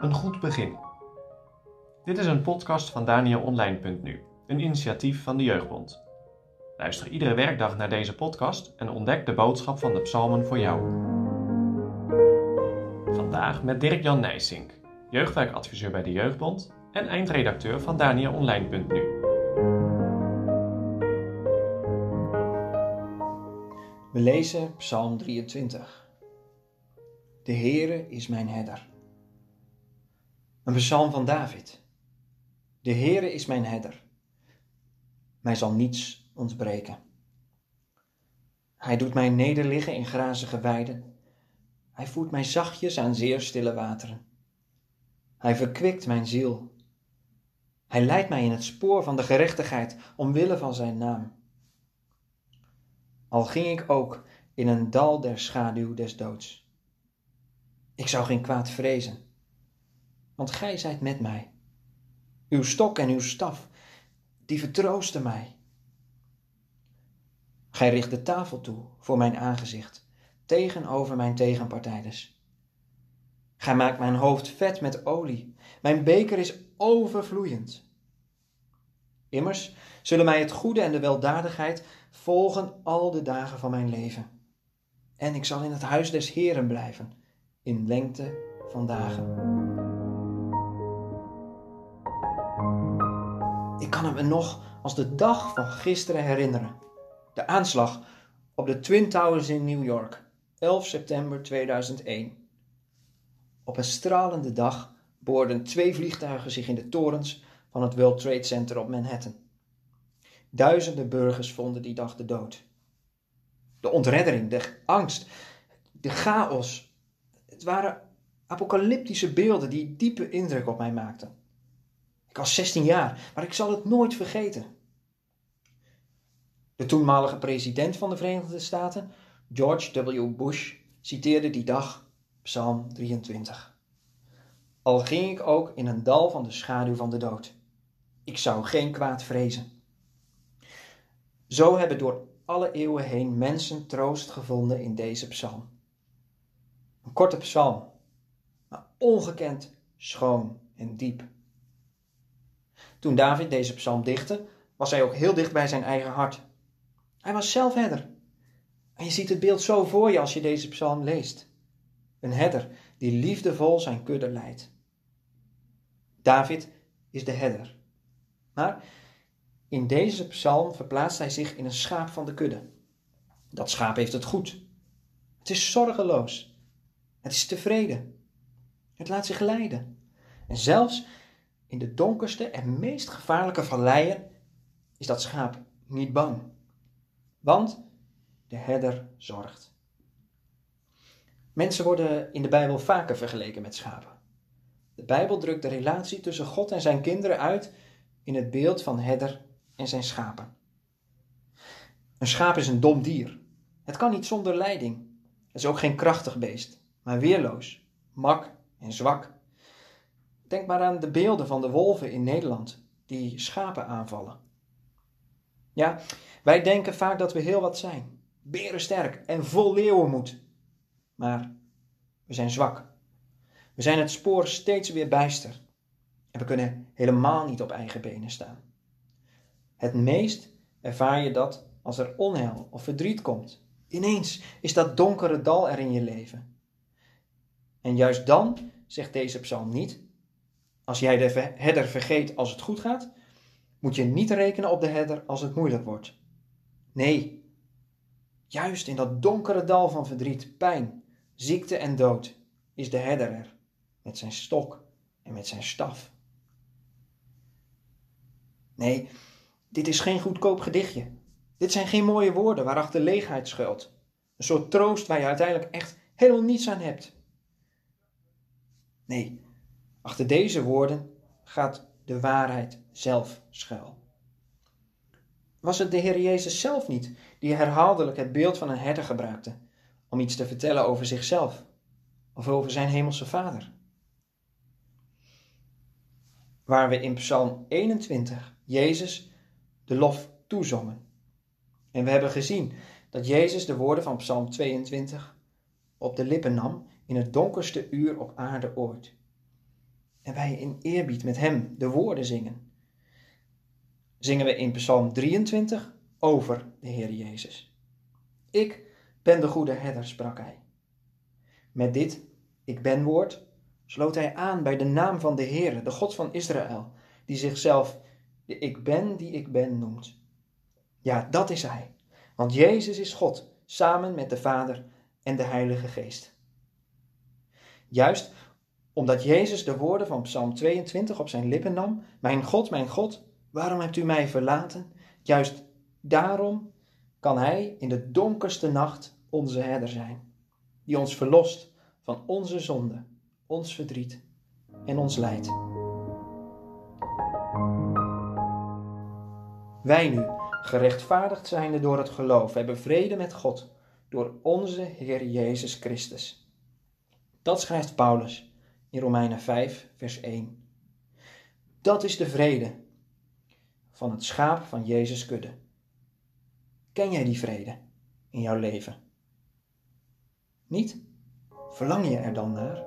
Een goed begin. Dit is een podcast van DanielOnline.nu, een initiatief van de Jeugdbond. Luister iedere werkdag naar deze podcast en ontdek de boodschap van de psalmen voor jou. Vandaag met Dirk-Jan Nijsink, jeugdwerkadviseur bij de Jeugdbond en eindredacteur van DanielOnline.nu. We lezen Psalm 23. De Heere is mijn herder. Een psalm van David. De Heere is mijn herder. Mij zal niets ontbreken. Hij doet mij nederliggen in grazige weiden. Hij voert mij zachtjes aan zeer stille wateren. Hij verkwikt mijn ziel. Hij leidt mij in het spoor van de gerechtigheid omwille van zijn naam. Al ging ik ook in een dal der schaduw des doods. Ik zou geen kwaad vrezen, want gij zijt met mij. Uw stok en uw staf, die vertroosten mij. Gij richt de tafel toe voor mijn aangezicht, tegenover mijn tegenpartijders. Gij maakt mijn hoofd vet met olie, mijn beker is overvloeiend. Immers zullen mij het goede en de weldadigheid volgen al de dagen van mijn leven. En ik zal in het huis des Heren blijven, in lengte van dagen. Ik kan het me nog als de dag van gisteren herinneren. De aanslag op de Twin Towers in New York, 11 september 2001. Op een stralende dag boorden twee vliegtuigen zich in de torens van het World Trade Center op Manhattan. Duizenden burgers vonden die dag de dood. De ontreddering, de angst, de chaos. Het waren apocalyptische beelden die diepe indruk op mij maakten. Ik was 16 jaar, maar ik zal het nooit vergeten. De toenmalige president van de Verenigde Staten, George W. Bush, citeerde die dag Psalm 23. Al ging ik ook in een dal van de schaduw van de dood. Ik zou geen kwaad vrezen. Zo hebben door alle eeuwen heen mensen troost gevonden in deze psalm. Een korte psalm, maar ongekend schoon en diep. Toen David deze psalm dichtte, was hij ook heel dicht bij zijn eigen hart. Hij was zelf herder. En je ziet het beeld zo voor je als je deze psalm leest. Een herder die liefdevol zijn kudde leidt. David is de herder. Maar in deze psalm verplaatst hij zich in een schaap van de kudde. Dat schaap heeft het goed. Het is zorgeloos. Het is tevreden. Het laat zich leiden. En zelfs in de donkerste en meest gevaarlijke valleien is dat schaap niet bang. Want de herder zorgt. Mensen worden in de Bijbel vaker vergeleken met schapen. De Bijbel drukt de relatie tussen God en zijn kinderen uit in het beeld van herder en zijn schapen. Een schaap is een dom dier. Het kan niet zonder leiding. Het is ook geen krachtig beest, maar weerloos, mak en zwak. Denk maar aan de beelden van de wolven in Nederland die schapen aanvallen. Ja, wij denken vaak dat we heel wat zijn, berensterk en vol leeuwenmoed. Maar we zijn zwak. We zijn het spoor steeds weer bijster. En we kunnen helemaal niet op eigen benen staan. Het meest ervaar je dat als er onheil of verdriet komt. Ineens is dat donkere dal er in je leven. En juist dan zegt deze psalm niet: als jij de herder vergeet als het goed gaat, moet je niet rekenen op de herder als het moeilijk wordt. Nee, juist in dat donkere dal van verdriet, pijn, ziekte en dood is de herder er met zijn stok en met zijn staf. Nee, dit is geen goedkoop gedichtje. Dit zijn geen mooie woorden waarachter leegheid schuilt. Een soort troost waar je uiteindelijk echt helemaal niets aan hebt. Nee, achter deze woorden gaat de waarheid zelf schuil. Was het de Heer Jezus zelf niet die herhaaldelijk het beeld van een herder gebruikte om iets te vertellen over zichzelf of over zijn hemelse Vader? Waar we in Psalm 21 Jezus de lof toezongen. En we hebben gezien dat Jezus de woorden van Psalm 22 op de lippen nam in het donkerste uur op aarde ooit. En wij in eerbied met hem de woorden zingen. Zingen we in Psalm 23 over de Heer Jezus. Ik ben de goede herder, sprak hij. Met dit ik ben woord sloot hij aan bij de naam van de Heer, de God van Israël, die zichzelf de ik ben die ik ben noemt. Ja, dat is hij. Want Jezus is God, samen met de Vader en de Heilige Geest. Juist omdat Jezus de woorden van Psalm 22 op zijn lippen nam: Mijn God, mijn God, waarom hebt u mij verlaten? Juist daarom kan Hij in de donkerste nacht onze herder zijn, die ons verlost van onze zonde, ons verdriet en ons lijdt. Wij nu, gerechtvaardigd zijnde door het geloof, hebben vrede met God door onze Heer Jezus Christus. Dat schrijft Paulus in Romeinen 5, vers 1. Dat is de vrede van het schaap van Jezus kudde. Ken jij die vrede in jouw leven? Niet? Verlang je er dan naar?